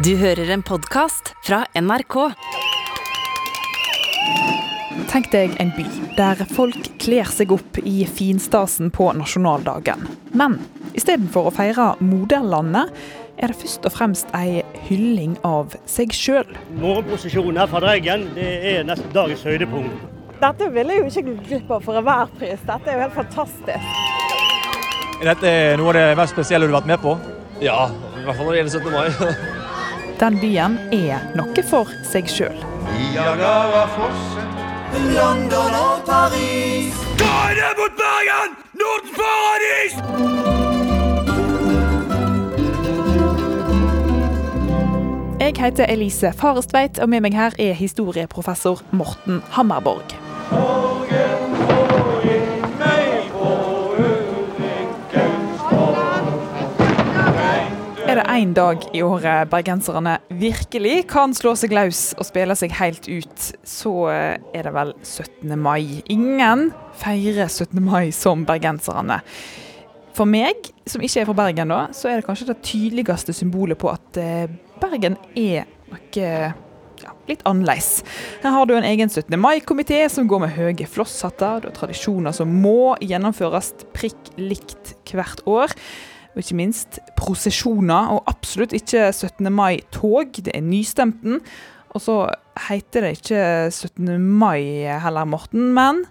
Du hører en podkast fra NRK. Tenk deg en by der folk kler seg opp i finstasen på nasjonaldagen. Men istedenfor å feire moderlandet, er det først og fremst ei hylling av seg sjøl. Morgenprosesjonen her fra Dreggen det er nesten dagens høydepunkt. Dette ville jeg jo ikke gå glipp av for enhver pris. Dette er jo helt fantastisk. Er dette noe av det mest spesielle du har vært med på? Ja, i hvert fall når det gjelder 17. mai. Den byen er noe for seg sjøl. London og Paris. Er mot Bergen! Nordens paradis! Jeg heter Elise Farestveit, og med meg her er historieprofessor Morten Hammerborg. Morgen, det én dag i året bergenserne virkelig kan slå seg løs og spille seg helt ut, så er det vel 17. mai. Ingen feirer 17. mai som bergenserne. For meg, som ikke er fra Bergen, da, så er det kanskje det tydeligste symbolet på at eh, Bergen er noe ja, litt annerledes. Her har du en egen 17. mai-komité som går med høye flosshatter. Du har tradisjoner som må gjennomføres prikk likt hvert år. Og ikke minst prosesjoner, og absolutt ikke 17. mai-tog. Det er nystemten. Og så heter det ikke 17. mai heller, Morten, men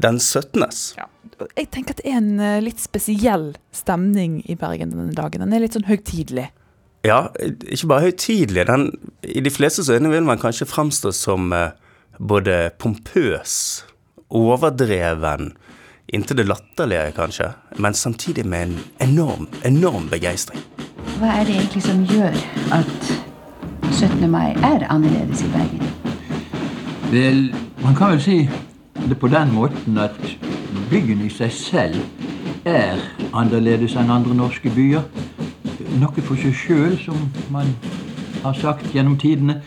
Den 17. ja. Jeg tenker at det er en eh, litt spesiell stemning i Bergen denne dagen. Den er litt sånn høytidelig. Ja, ikke bare høytidelig. Den, I de flestes øyne vil man kanskje framstå som eh, både pompøs, overdreven, inntil det latterlige kanskje, men samtidig med en enorm, enorm begeistring. Hva er det egentlig som gjør at 17. mai er annerledes i Bergen? Vel, man kan vel si det på den måten at byggen i seg selv er annerledes enn andre norske byer. Noe for seg sjøl, som man har sagt gjennom tidene.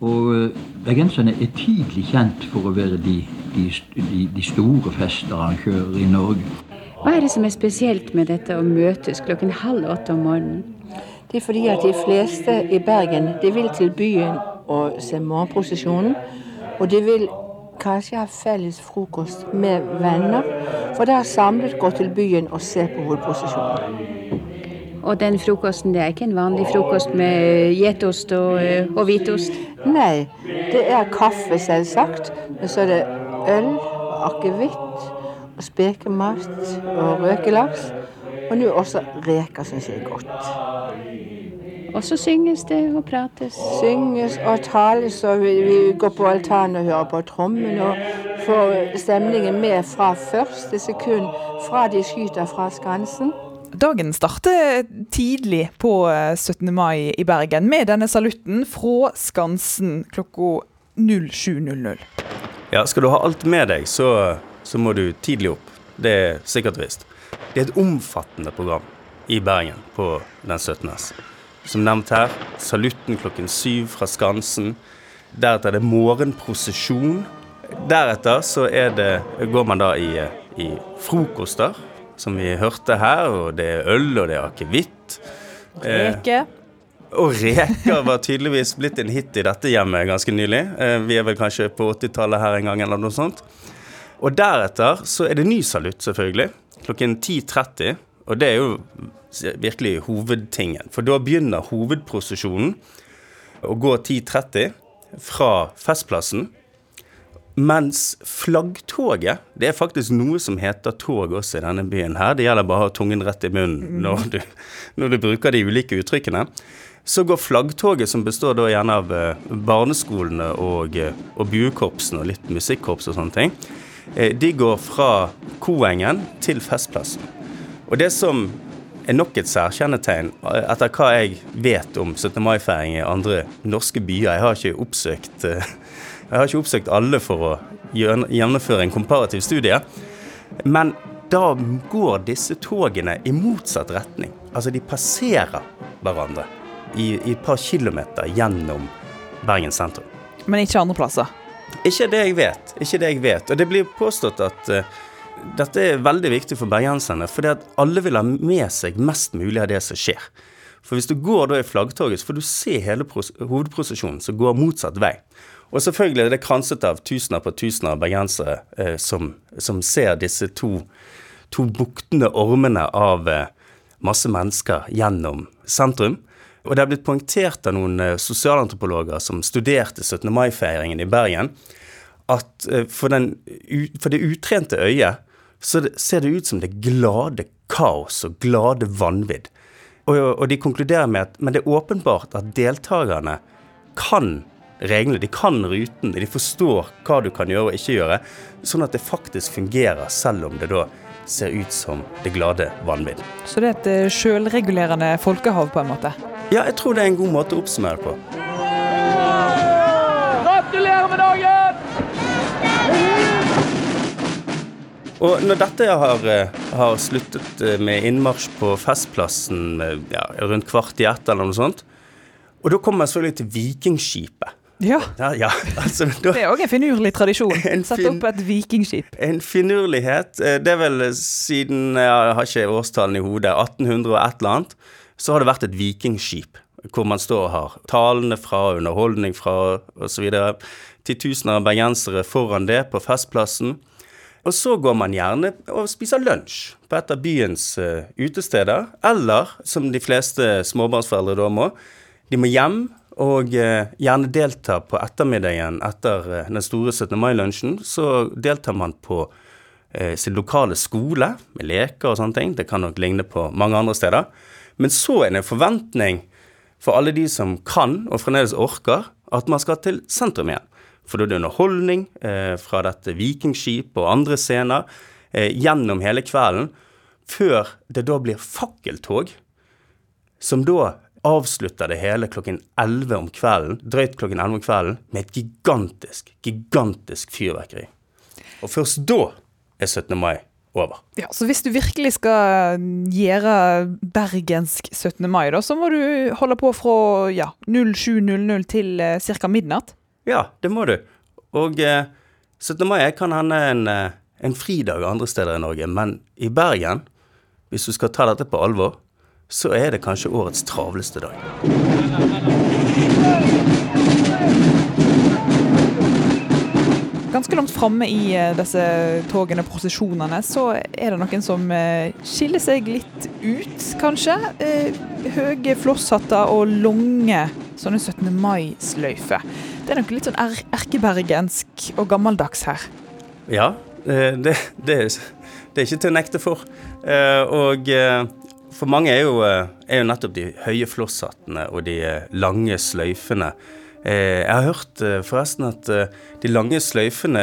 Og eh, bergenserne er tidlig kjent for å være de, de, de, de store festarrangører i Norge. Hva er det som er spesielt med dette å møtes klokken halv åtte om morgenen? Det er fordi at de fleste i Bergen de vil til byen og se morgenprosesjonen. Og de vil kanskje ha felles frokost med venner. For da samlet gå til byen og se på hovedprosesjonen. Og den frokosten, det er ikke en vanlig frokost med gjetost og, eh, og hvitost? Nei, det er kaffe, selvsagt. Men så er det øl akevitt og spekemat og røkelaks. Og nå også reker, syns jeg er godt. Og så synges det og prates. Synges og tales, og vi, vi går på altanen og hører på trommen og får stemningen med fra første sekund fra de skyter fra skansen. Dagen starter tidlig på eh, 17. mai i Bergen med denne salutten fra Skansen klokka 07.00. Ja, skal du ha alt med deg, så, så må du tidlig opp. Det er sikkert visst. Det er et omfattende program i Bergen på den 17. Som nevnt her, salutten klokken syv fra Skansen. Deretter er det morgenprosesjon. Deretter så er det, går man da i, i frokoster, som vi hørte her. Og det er øl, og det er akevitt. Eh, Reke. Og reker var tydeligvis blitt en hit i dette hjemmet ganske nylig. Eh, Vi er vel kanskje på 80-tallet her en gang, eller noe sånt. Og deretter så er det ny salutt, selvfølgelig. Klokken 10.30. Og det er jo virkelig hovedtingen. For da begynner hovedprosesjonen å gå 10.30 fra Festplassen. Mens flaggtoget Det er faktisk noe som heter tog også i denne byen her. Det gjelder bare å ha tungen rett i munnen når du, når du bruker de ulike uttrykkene. Så går flaggtoget, som består da gjerne av eh, barneskolene og, eh, og buekorpsene og litt musikkorps og sånne ting, eh, de går fra Koengen til Festplassen. Og det som er nok et særkjennetegn, etter hva jeg vet om 17. mai-feiring i andre norske byer Jeg har ikke oppsøkt har ikke oppsøkt alle for å gjennomføre en komparativ studie. Men da går disse togene i motsatt retning. Altså de passerer hverandre i, i et par kilometer gjennom Bergen sentrum. Men ikke andre plasser. Ikke det jeg vet. Ikke det jeg vet. Og det blir påstått at uh, dette er veldig viktig for bergenserne, fordi at alle vil ha med seg mest mulig av det som skjer. For hvis du går da i flaggtoget, så får du se hele hovedprosesjonen som går motsatt vei. Og selvfølgelig er det kranset av tusener på tusener av bergensere eh, som, som, ser disse to, to buktende ormene av eh, masse mennesker gjennom sentrum. Og det er blitt poengtert av noen eh, sosialantropologer som studerte 17. mai-feiringen i Bergen, at eh, for, den, for det utrente øyet så ser det ut som det glade kaos og glade vanvidd. Og, og, de konkluderer med at men det er åpenbart at deltakerne kan reglene, de kan ruten, de forstår hva du kan gjøre og ikke gjøre, sånn at det faktisk fungerer, selv om det da ser ut som det glade vanvidd. Så det er et eh, sjølregulerende folkehav, på en måte? Ja, jeg tror det er en god måte å oppsummere på. Gratulerer med dagen! Og når dette har, eh, har sluttet eh, med innmarsj på Festplassen ja, rundt kvart i ett eller noe sånt, og da kommer jeg selvfølgelig til Vikingskipet. Ja. ja, ja. Altså, da, det er òg en finurlig tradisjon. Sette opp et vikingskip. En finurlighet. Eh, det er vel siden Jeg har ikke årstallene i hodet. 1800 og et eller annet. Så har det vært et vikingskip hvor man står og har talene fra, underholdning fra osv. Titusener av bergensere foran det på Festplassen. Og så går man gjerne og spiser lunsj på et av byens uh, utesteder. Eller, som de fleste småbarnsforeldre da må, de må hjem og uh, gjerne delta på ettermiddagen etter uh, den store 17. mai-lunsjen. Så deltar man på sin lokale skole med leker og sånne ting. Det kan nok ligne på mange andre steder. Men så er det en forventning for alle de som kan og fremdeles orker, at man skal til sentrum igjen. For da er det underholdning eh, fra dette vikingskip og andre scener eh, gjennom hele kvelden, før det da blir fakkeltog, som da avslutter det hele klokken 11 om kvelden, drøyt klokken 11 om kvelden, med et gigantisk, gigantisk fyrverkeri. Og først da er 17. mai over. Ja, Så hvis du virkelig skal gjøre bergensk 17. mai, da, så må du holde på fra ja, 07.00 til eh, ca. midnatt? Ja, det må du. Og eh, 17. mai kan hende en, eh, en fridag andre steder i Norge, men i Bergen, hvis du skal ta dette på alvor, så er det kanskje årets travleste dag. Ganske langt framme i eh, disse togene, prosesjonene, så er det noen som eh, skiller seg litt ut, kanskje. Eh, høye flosshatter og lange sånne 17. mai-sløyfer. Det er noe litt sånn er erkebergensk og gammeldags her. Ja, det, det, det er ikke til å nekte for. Og for mange er jo, er jo nettopp de høye flosshattene og de lange sløyfene. Eh, jeg har hørt forresten at de lange sløyfene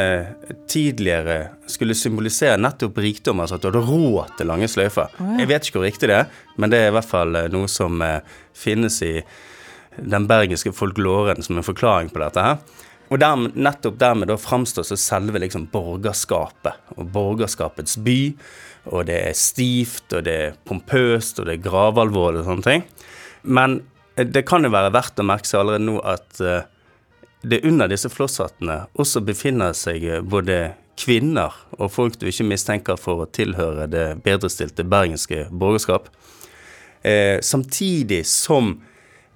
tidligere skulle symbolisere nettopp rikdom, altså at du hadde råd til lange sløyfer. Oh, ja. Jeg vet ikke hvor riktig det er, men det er i hvert fall noe som finnes i den bergenske folkloren som en forklaring på dette her. Og der, nettopp dermed da framstår så selve liksom borgerskapet, og borgerskapets by og det er stivt, og det er pompøst, og det er gravalvorlig og sånne ting. Men det kan jo være verdt å merke seg allerede nå at uh, det under disse flosshattene også befinner seg eh, både kvinner og folk du ikke mistenker for å tilhøre det bedrestilte bergenske borgerskap. Eh, samtidig som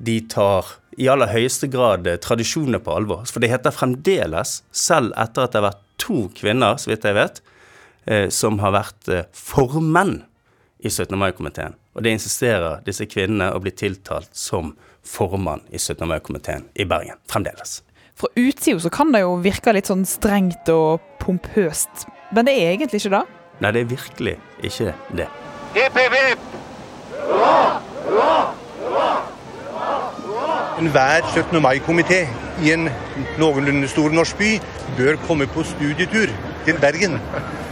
de tar i aller høyeste grad tradisjoner tradisjonene på alvor. For det heter fremdeles, selv etter at det har vært to kvinner, så vidt jeg vet, eh, som har vært eh, formenn i 17. mai-komiteen. Og det insisterer disse kvinnene å bli tiltalt som formann i 17. mai-komiteen i Bergen. Fremdeles. Fra utsida så kan det jo virke litt sånn strengt og pompøst, men det er egentlig ikke det? Nei, det er virkelig ikke det. Hipp, hipp, hipp! Enhver 17. mai-komité i en noenlunde stor norsk by bør komme på studietur til Bergen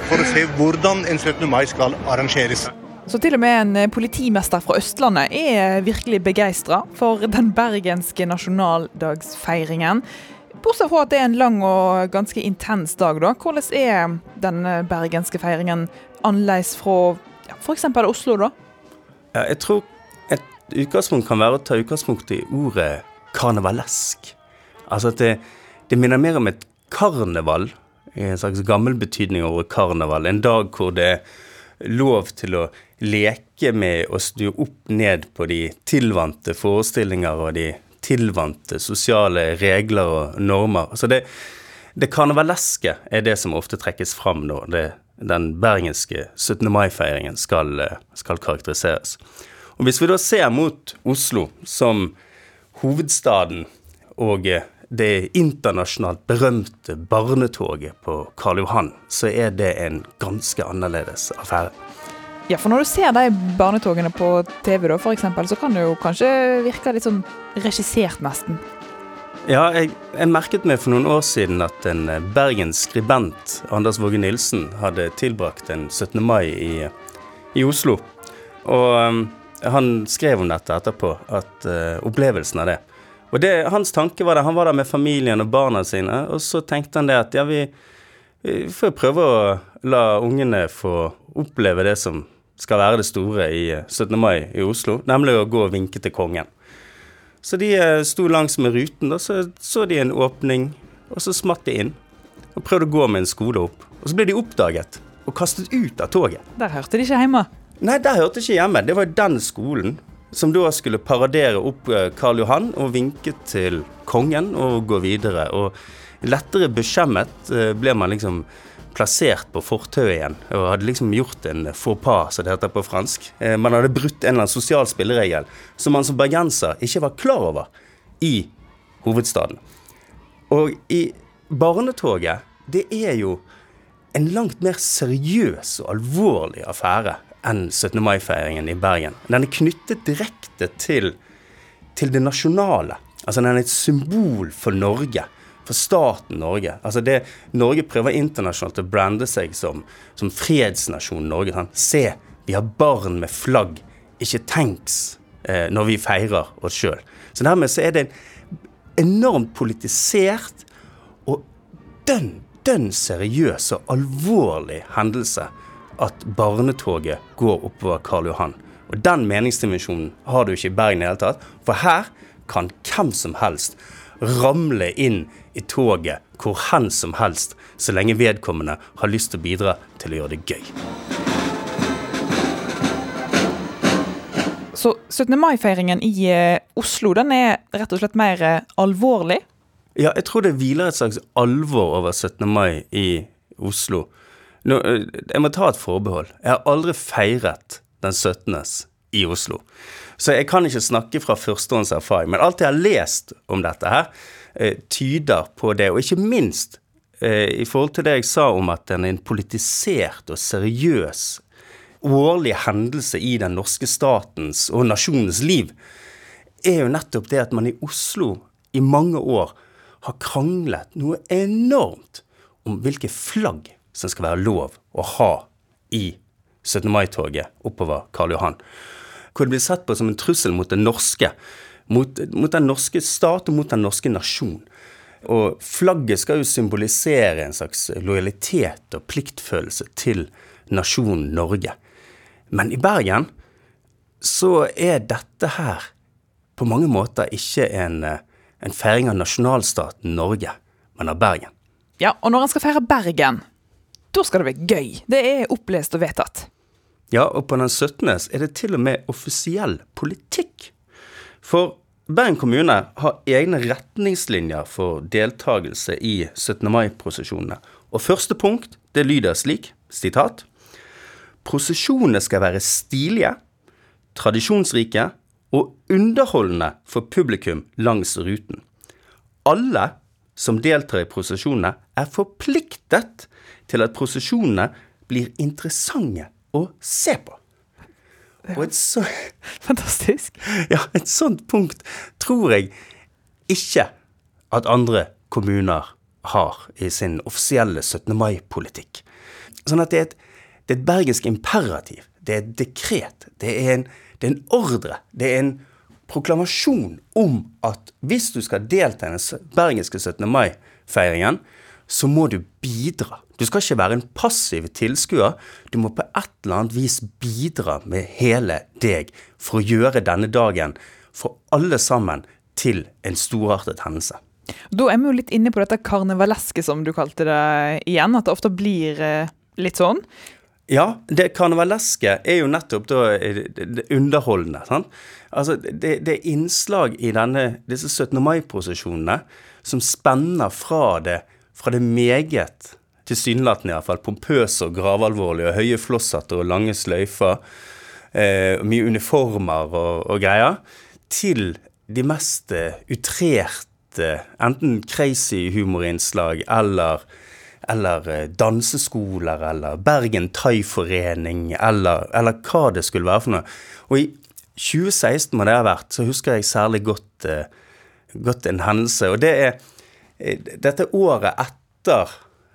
for å se hvordan en 17. mai skal arrangeres. Så til og med en eh, politimester fra Østlandet er virkelig begeistra for den bergenske nasjonaldagsfeiringen. Bortsett fra at det er en lang og ganske intens dag, da. Hvordan er den bergenske feiringen annerledes fra ja, f.eks. Oslo, da? Ja, jeg tror et utgangspunkt kan være å ta utgangspunkt i ordet karnevalesk. Altså at det, det minner mer om et karneval i en slags gammel betydning over karneval. En dag hvor det er lov til å leke med å snu opp ned på de tilvante forestillinger og de tilvante sosiale regler og normer. Så det, det karnevaleske er det som ofte trekkes fram når det, den bergenske 17. mai-feiringen skal, skal karakteriseres. Og Hvis vi da ser mot Oslo som hovedstaden og det internasjonalt berømte barnetoget på Karl Johan, så er det en ganske annerledes affære. Ja, for når du ser de barnetogene på TV, da, for eksempel, så kan det jo kanskje virke litt sånn regissert, nesten. Ja, jeg, jeg, merket meg for noen år siden at en bergensk Bergens skribent, Anders Våge Nilsen, hadde tilbrakt en 17. mai i, i Oslo. Og um, han skrev om dette etterpå, at uh, opplevelsen av det. Og det, hans tanke var det, han var der med familien og barna sine, og så tenkte han det at ja, vi, vi får prøve å la ungene få oppleve det som skal være det store i 17. Eh, mai i Oslo, nemlig å gå og vinke til kongen. Så de eh, sto langs med ruten, og så så de en åpning, og så smatt de inn. Og prøvde å gå med en skole opp. Og så ble de oppdaget og kastet ut av toget. Der hørte de ikke hjemme? Nei, der hørte de ikke hjemme. Det var den skolen som da skulle paradere opp eh, Karl Johan og vinke til kongen og gå videre. Og lettere beskjemmet ble man liksom plassert på fortauet igjen og hadde liksom gjort en faux pas, som det heter på fransk. Eh, man hadde brutt en eller annen sosial spilleregel som man som bergenser ikke var klar over i hovedstaden. Og i barnetoget, det er jo en langt mer seriøs og alvorlig affære enn 17. mai-feiringen i Bergen. Den er knyttet direkte til, til det nasjonale. Altså den er et symbol for Norge for staten Norge. Altså det Norge prøver internasjonalt å brande seg som, som fredsnasjonen Norge. Han. Se, vi har barn med flagg, ikke tanks, eh, når vi feirer oss sjøl. Så dermed så er det en enormt politisert og dønn, dønn seriøs og alvorlig hendelse at barnetoget går oppover Karl Johan. Og den meningsdimensjonen har du ikke i Bergen i det hele tatt. For her kan hvem som helst ramle inn i toget hvor hen som helst, så lenge vedkommende har lyst til å bidra til å gjøre det gøy. Så 17. mai-feiringen i eh, Oslo den er rett og slett mer eh, alvorlig? Ja, jeg tror det hviler et slags alvor over 17. mai i Oslo. Nå, eh, jeg må ta et forbehold. Jeg har aldri feiret den 17. i Oslo. Så jeg kan ikke snakke fra førstehånds erfaring. Men alt jeg har lest om dette her, tyder på det. Og ikke minst eh, i forhold til det jeg sa om at den er en politisert og seriøs årlig hendelse i den norske statens og nasjonens liv, er jo nettopp det at man i Oslo i mange år har kranglet noe enormt om hvilke flagg som skal være lov å ha i 17. mai-toget oppover Karl Johan hvor det blir sett på som en trussel mot det norske. Mot, mot den norske stat og mot den norske nasjon. Og flagget skal jo symbolisere en slags lojalitet og pliktfølelse til nasjonen Norge. Men i Bergen så er dette her på mange måter ikke en, en feiring av nasjonalstaten Norge, men av Bergen. Ja, og når en skal feire Bergen, da skal det være gøy. Det er opplest og vedtatt. Ja, og på den 17. er det til og med offisiell politikk. For Bergen kommune har egne retningslinjer for deltakelse i 17. mai-prosesjonene. Og første punkt det lyder slik, sitat Prosesjonene skal være stilige, tradisjonsrike og underholdende for publikum langs ruten. Alle som deltar i prosesjonene, er forpliktet til at prosesjonene blir interessante å se på. Og et så Fantastisk. Ja, et sånt punkt tror jeg ikke at andre kommuner har i sin offisielle 17. mai-politikk. Sånn at det er, et, det er et bergensk imperativ. Det er et dekret. Det er, en, det er en ordre. Det er en proklamasjon om at hvis du skal delta i den bergenske 17. mai-feiringen, så må du bidra. Du skal ikke være en passiv tilskuer. Du må på et eller annet vis bidra med hele deg for å gjøre denne dagen for alle sammen til en storartet hendelse. Da er vi jo litt inne på dette karnevaleske, som du kalte det igjen. At det ofte blir eh, litt sånn. Ja, det karnevaleske er jo nettopp da eh, det, det underholdende. sant? Altså, det, det er innslag i denne, disse 17. mai-prosesjonene som spenner fra det, fra det meget tilsynelatende iallfall pompøse og gravalvorlige og høye flosshatter og lange sløyfer, eh, mye uniformer og, og, greier, til de mest uh, utrerte, enten crazy humorinnslag eller eller eh, danseskoler, eller Bergen Thaiforening, eller, eller hva det skulle være for noe. Og i 2016 må det ha vært, så husker jeg særlig godt, uh, godt en hendelse. Og det er dette året etter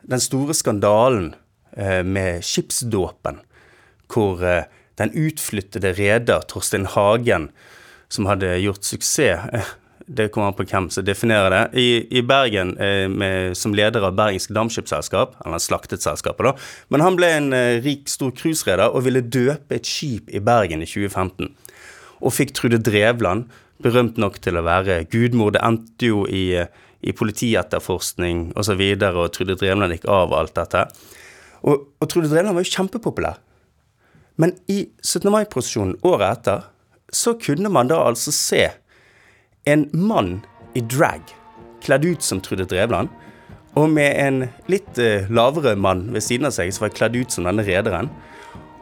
den store skandalen uh, med skipsdåpen, hvor den utflyttede reder Torstein Hagen, som hadde gjort suksess det kommer an på hvem som definerer det. I, i Bergen, eh, med, som leder av Bergensk Dampskipsselskap, eller slaktet selskapet, da. Men han ble en eh, rik, stor cruisereder og ville døpe et skip i Bergen i 2015. Og fikk Trude Drevland, berømt nok til å være gudmor. Det endte jo i, i politietterforskning osv., og, så videre, og Trude Drevland gikk av alt dette. Og, og Trude Drevland var jo kjempepopulær. Men i 17. mai-prosesjonen året etter så kunne man da altså se en mann i drag, kledd ut som Trude Drevland, og med en litt uh, lavere mann ved siden av seg som var kledd ut som denne rederen.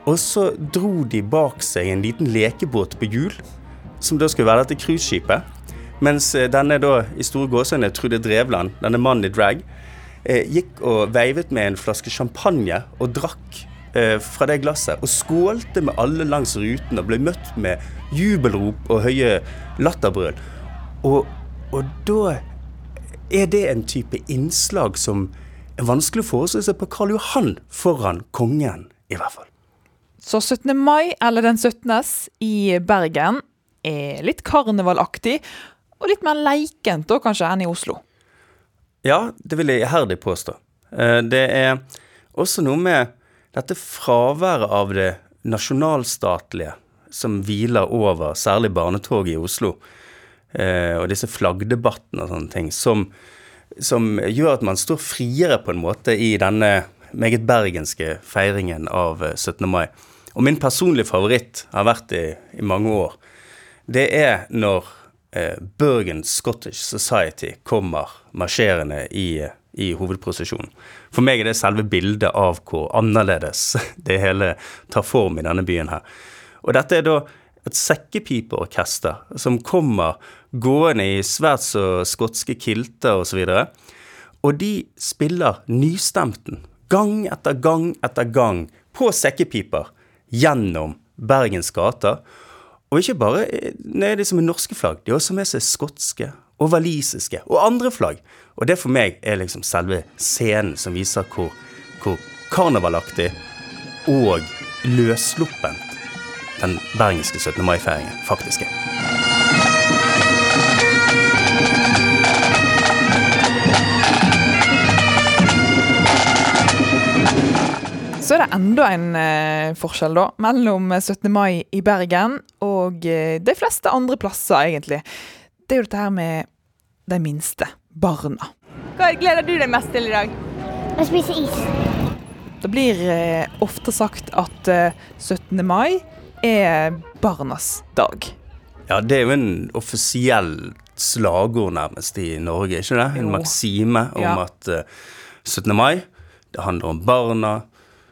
Og så dro de bak seg en liten lekebåt på hjul, som da skulle være dette cruiseskipet. Mens uh, denne da i store gåsene, Trude Drevland, denne mannen i drag, eh, gikk og veivet med en flaske champagne og drakk fra det glasset. Og skålte med alle langs ruten og ble møtt med jubelrop og høye latterbrøl. Og, og da er det en type innslag som er vanskelig å forestille seg på Karl Johan foran kongen, i hvert fall. Så 17. mai, eller den 17. i Bergen, er litt karnevalaktig, og litt mer leikent da kanskje enn i Oslo? Ja, det vil jeg iherdig påstå. Eh, det er også noe med dette fraværet av det nasjonalstatlige som hviler over særlig barnetoget i Oslo eh, og disse flaggdebattene og sånne ting, som, som, gjør at man står friere på en måte i denne meget bergenske feiringen av 17. Eh, mai. Og min personlige favoritt har vært i, i mange år. Det er når Bergen Scottish Society kommer marsjerende i, i hovedprosesjonen. For meg er det selve bildet av hvor annerledes det hele tar form i denne byen her. Og dette er da et sekkepipeorkester som kommer gående i svært så skotske kilter osv. Og, og de spiller nystemten gang etter gang etter gang på sekkepiper gjennom Bergens gater. Og ikke bare nei, de som er norske flagg, de har også med seg skotske og walisiske og andre flagg. Og det for meg er liksom selve scenen som viser hvor, hvor karnevalaktig og løssluppent den bergenske 17. mai-feiringen faktisk er. Så er det enda en eh, forskjell da, mellom 17. mai i Bergen og eh, de fleste andre plasser, egentlig. Det er jo dette her med de minste barna. Hva gleder du deg mest til i dag? Å spise is. Det blir eh, ofte sagt at 17. Eh, mai er barnas dag. Ja, det er jo en offisiell slagord nærmest i Norge, ikke det? En jo. maksime om ja. at uh, eh, 17. mai, det handler om barna,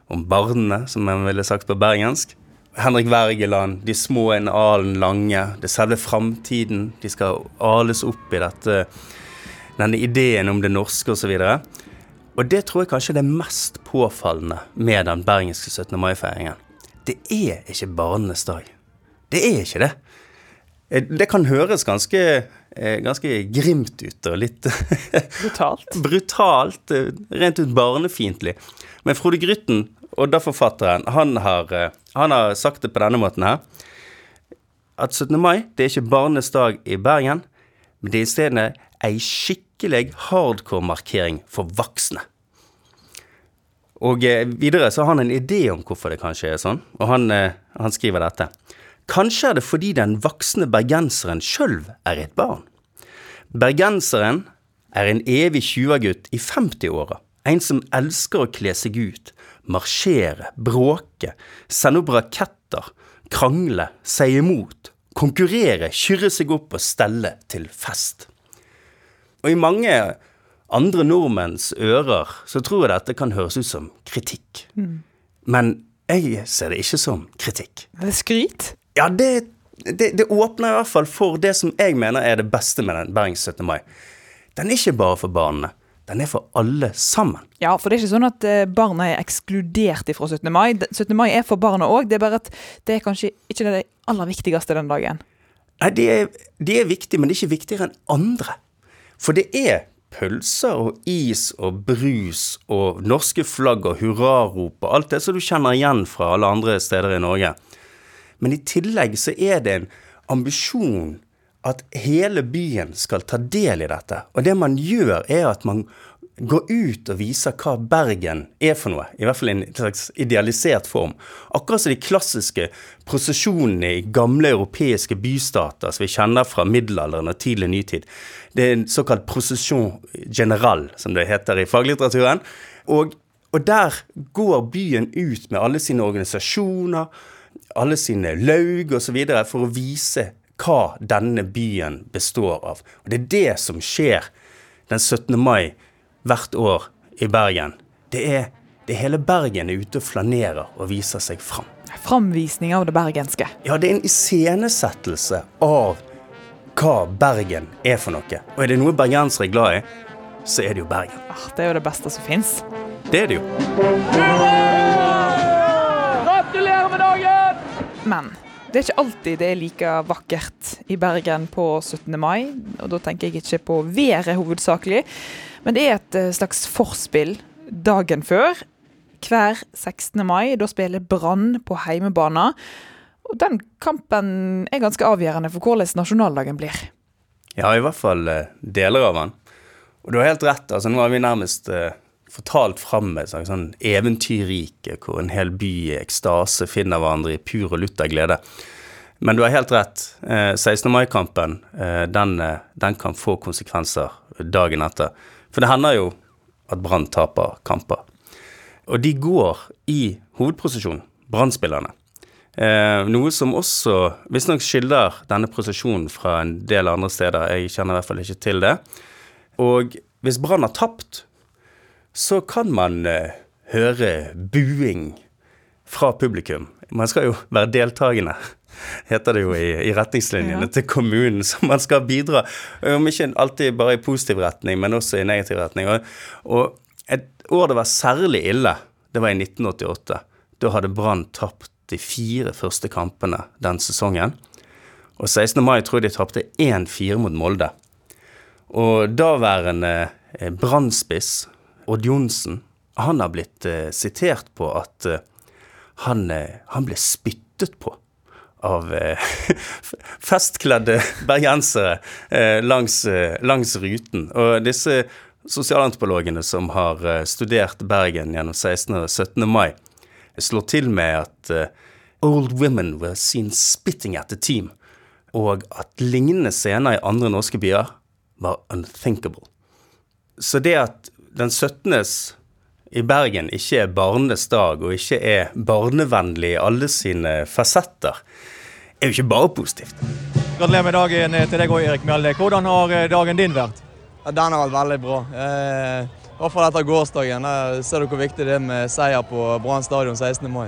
om barnene, som man ville sagt på bergensk. Henrik Wergeland, de små en alen lange, det selve framtiden. De skal ales opp i dette, denne ideen om det norske osv. Og, og det tror jeg kanskje er det mest påfallende med den bergenske 17. mai-feiringen det er ikke barnenes dag. Det er ikke det. Eh, det kan høres ganske, eh, ganske grimt ut og litt Brutalt. brutalt, eh, rent ut barnefiendtlig. Men Frode Grytten, Odda-forfatteren, han, han har sagt det på denne måten her. At 17. mai det er ikke barnenes dag i Bergen, men det er i stedet ei skikkelig hardcore-markering for voksne. Og eh, videre så har han en idé om hvorfor det kanskje er sånn, og han, eh, han skriver dette. Kanskje er det fordi den voksne bergenseren sjøl er et barn. Bergenseren er en evig tjuagutt i 50-åra, en som elsker å kle seg ut, marsjere, bråke, sende opp raketter, krangle, si imot, konkurrere, kyrre seg opp og stelle til fest. Og i mange andre nordmenns ører så tror jeg dette kan høres ut som kritikk. Mm. Men jeg ser det ikke som kritikk. Er det skryt? Ja, det, det, det åpner i hvert fall for det som jeg mener er det beste med den Bergens 17. mai. Den er ikke bare for barna. Den er for alle sammen. Ja, for det er ikke sånn at eh, barna er ekskludert fra 17. mai. 17. mai er for barna òg, det er bare at det er kanskje ikke det aller viktigste den dagen. Nei, de er, de er viktige, men det er ikke viktigere enn andre. For det er pølser og is og brus og norske flagg og hurrarop og alt det som du kjenner igjen fra alle andre steder i Norge. Men i tillegg så er det en ambisjon at hele byen skal ta del i dette. Og det man gjør, er at man går ut og viser hva Bergen er for noe. I hvert fall i en slags idealisert form. Akkurat som de klassiske prosesjonene i gamle europeiske bystater som vi kjenner fra middelalderen og tidlig nytid. Det er en såkalt prosesjon general, som det heter i faglitteraturen. Og, og der går byen ut med alle sine organisasjoner, alle sine laug osv. for å vise hva denne byen består av. Og det er det som skjer den 17. mai hvert år i Bergen. Det er, det hele Bergen er ute og flanerer og viser seg fram. Framvisning av det bergenske. Ja, det er en iscenesettelse av hva Bergen er for noe. Og er det noe bergensere er glad i, så er det jo Bergen. Ah, det er jo det beste som fins. Det er det jo. Gratulerer med dagen! Men det er ikke alltid det er like vakkert i Bergen på 17. mai. Og da tenker jeg ikke på været hovedsakelig, men det er et eh, slags forspill dagen før. Hver 16. mai. Da spiller Brann på heimebane. Og den kampen er ganske avgjørende for hvordan nasjonaldagen blir. Ja, i hvert fall eh, deler av den. Og du har helt rett. altså Nå har vi nærmest eh, fortalt fram et slags sånn eventyrrike hvor en hel by i ekstase finner hverandre i pur og lutter glede. Men du har helt rett. Eh, 16. mai-kampen eh, den, eh, den, kan få konsekvenser dagen etter. For det hender jo at Brann taper kamper. Og de går i hovedprosesjon, Brann-spillerne. Eh, noe som også visstnok skiller denne prosesjonen fra en del andre steder. Jeg kjenner i hvert fall ikke til det. Og hvis Brann har tapt, så kan man eh, høre buing fra publikum. Man skal jo være deltakende, heter det jo i, i retningslinjene ja. til kommunen. Så man skal bidra, om ikke alltid bare i positiv retning, men også i negativ retning. Og, og et år det var særlig ille, det var i 1988. Da hadde Brann tapt de fire første kampene den sesongen. Og 16. mai tror jeg de tapte 1-4 mot Molde. Og daværende Brannspiss Brann-spiss Odd Johnsen, han har blitt eh, sitert på at eh, han, eh, han, ble spyttet på av eh, festkledde bergensere langs, langs, ruten. Og disse sosialantropologene som har studert Bergen gjennom 16. og 17. mai, slår til med at old women were seen spitting at the team, og at lignende scener i andre norske byer var unthinkable. Så det at den 17. i Bergen ikke er barnenes dag, og ikke er barnevennlig i alle sine fasetter, er jo ikke bare positivt. Gratulerer med dagen til deg òg, Erik Mjelde. Hvordan har eh, dagen din vært? Ja, den har vært veldig bra. Eh, I hvert fall etter gårsdagen. Der ser du hvor viktig det er med seier på Brann stadion 16. mai.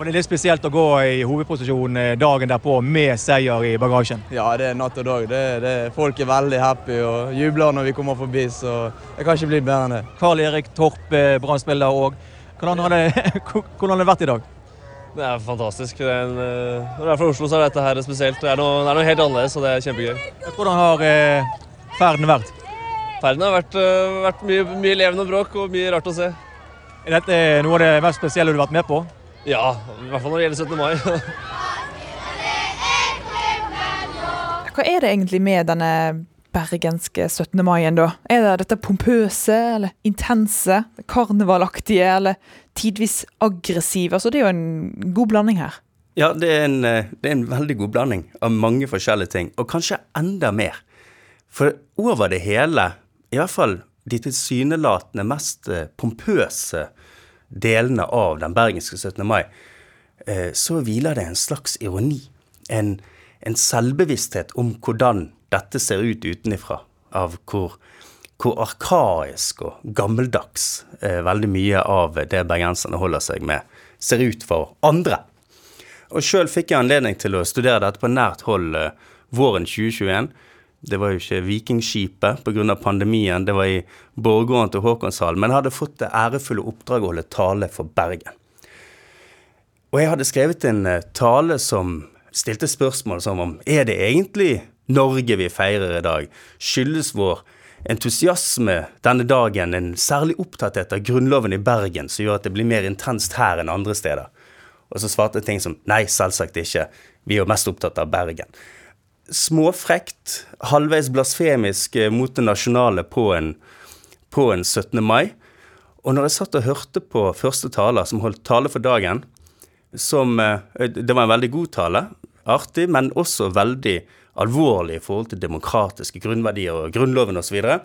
For Det er litt spesielt å gå i hovedposisjon eh, dagen derpå med seier i bagasjen? Ja, det er natt og dag. Det, det, folk er veldig happy og jubler når vi kommer forbi, så det kan ikke bli bedre enn det. Karl Erik Torp, eh, Brann-spiller òg. Hvordan, hvordan har det vært i dag? Det er fantastisk. Det er en, eh, når du er fra Oslo, så er dette her spesielt. Det er noe, det er noe helt annerledes, og det er kjempegøy. Hvordan har eh, ferden vært? Ferden har vært, vært mye, mye levende bråk og mye rart å se. Er dette noe av det mest spesielle du har vært med på? Ja, i hvert fall når det gjelder 17. mai. Hva er det egentlig med denne bergenske 17. maien, da? Er det dette pompøse eller intense, karnevalaktige eller tidvis aggressive? Altså, det er jo en god blanding her. Ja, det er, en, eh, det er en veldig god blanding av mange forskjellige ting, og kanskje enda mer. For over det hele, i hvert fall de tilsynelatende mest eh, pompøse delene av den bergenske 17. mai, eh, så hviler det en slags ironi. En, en selvbevissthet om hvordan dette ser ut utenifra. Av hvor, hvor arkaisk og gammeldags eh, veldig mye av det bergenserne holder seg med, ser ut for andre. Og sjøl fikk jeg anledning til å studere dette på nært hold eh, våren 2021. Det var jo ikke Vikingskipet pga. pandemien, det var i borggården til Håkonshallen. Men hadde fått det ærefulle oppdraget å holde tale for Bergen. Og jeg hadde skrevet en eh, tale som stilte spørsmål som om er det egentlig Norge vi feirer i dag? Skyldes vår entusiasme denne dagen en særlig opptatthet av Grunnloven i Bergen som gjør at det blir mer intenst her enn andre steder? Og så svarte jeg ting som nei, selvsagt ikke, vi er jo mest opptatt av Bergen småfrekt, halvveis blasfemisk eh, mot det nasjonale på en, på en 17. mai. Og når jeg satt og hørte på første taler, som holdt tale for dagen, som eh, Det var en veldig god tale, artig, men også veldig alvorlig i forhold til demokratiske grunnverdier og Grunnloven osv., så, videre,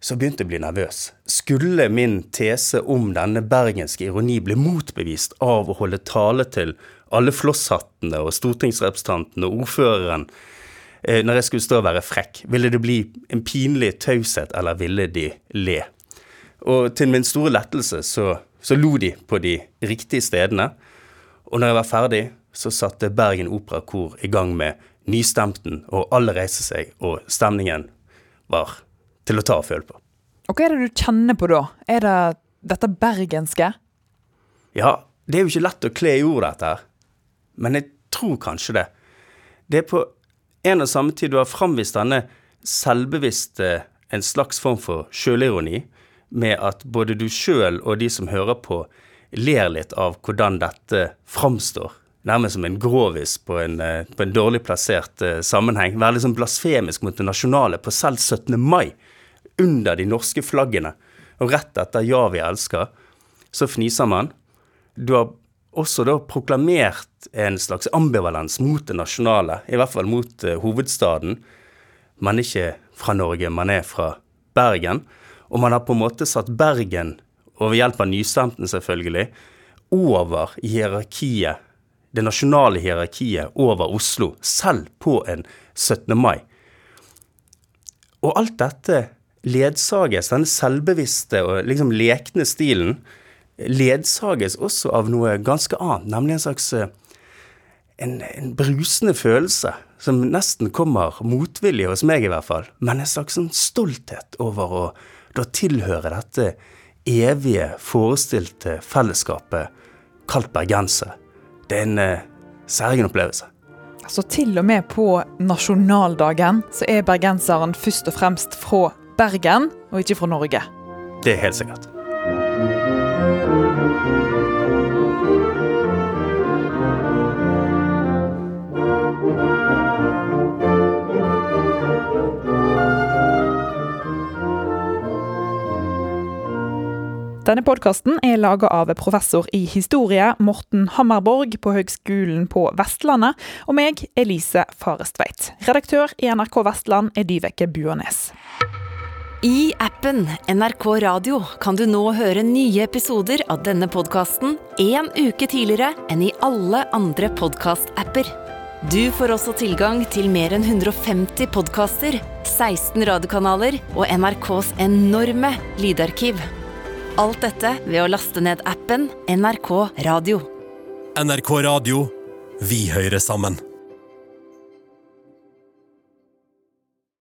så begynte jeg å bli nervøs. Skulle min tese om denne bergenske ironi bli motbevist av å holde tale til alle flosshattene og stortingsrepresentantene og ordføreren Eh, når jeg skulle stå og være frekk? Ville det bli en pinlig taushet, eller ville de le? Og til min store lettelse så, så lo de på de riktige stedene. Og når jeg var ferdig, så satte Bergen Operakor i gang med nystemten, og alle reiste seg, og stemningen var til å ta og føle på. Og hva er det du kjenner på da? Er det dette bergenske? Ja, det er jo ikke lett å kle i ord, dette her. Men jeg tror kanskje det. Det er på en og samme tid du har framvist denne selvbevisste, en slags form for sjølironi, med at både du sjøl og de som hører på, ler litt av hvordan dette framstår. Nærmest som en grovis på en, eh, på en dårlig plassert uh, sammenheng. Være sånn blasfemisk mot det nasjonale på selv 17. mai, under de norske flaggene. Og rett etter 'Ja, vi elsker', så fniser man. Du har også da proklamert en slags ambivalens mot det nasjonale, i hvert fall mot uh, hovedstaden. Man er ikke fra Norge, man er fra Bergen. Og man har på en måte satt Bergen, og ved hjelp av nystemten selvfølgelig, over hierarkiet, det nasjonale hierarkiet over Oslo, selv på en 17. mai. Og alt dette ledsages, denne selvbevisste og liksom lekne stilen, ledsages også av noe ganske annet, nemlig en slags eh, en, en, brusende følelse som nesten kommer motvillig hos meg, i hvert fall. Men en slags sånn stolthet over å da tilhøre dette evige, forestilte fellesskapet kalt bergenser. Det er en eh, særegen opplevelse. Så til og med på nasjonaldagen så er bergenseren først og fremst fra Bergen, og ikke fra Norge. Det er helt sikkert. Denne podkasten er laga av professor i historie Morten Hammerborg på Høgskolen på Vestlandet, og meg, Elise Farestveit. Redaktør i NRK Vestland er Dyveke Buanes. I appen NRK Radio kan du nå høre nye episoder av denne podkasten en uke tidligere enn i alle andre podkast-apper. Du får også tilgang til mer enn 150 podkaster, 16 radiokanaler og NRKs enorme lydarkiv. Alt dette ved å laste ned appen NRK Radio. NRK Radio. Vi hører sammen.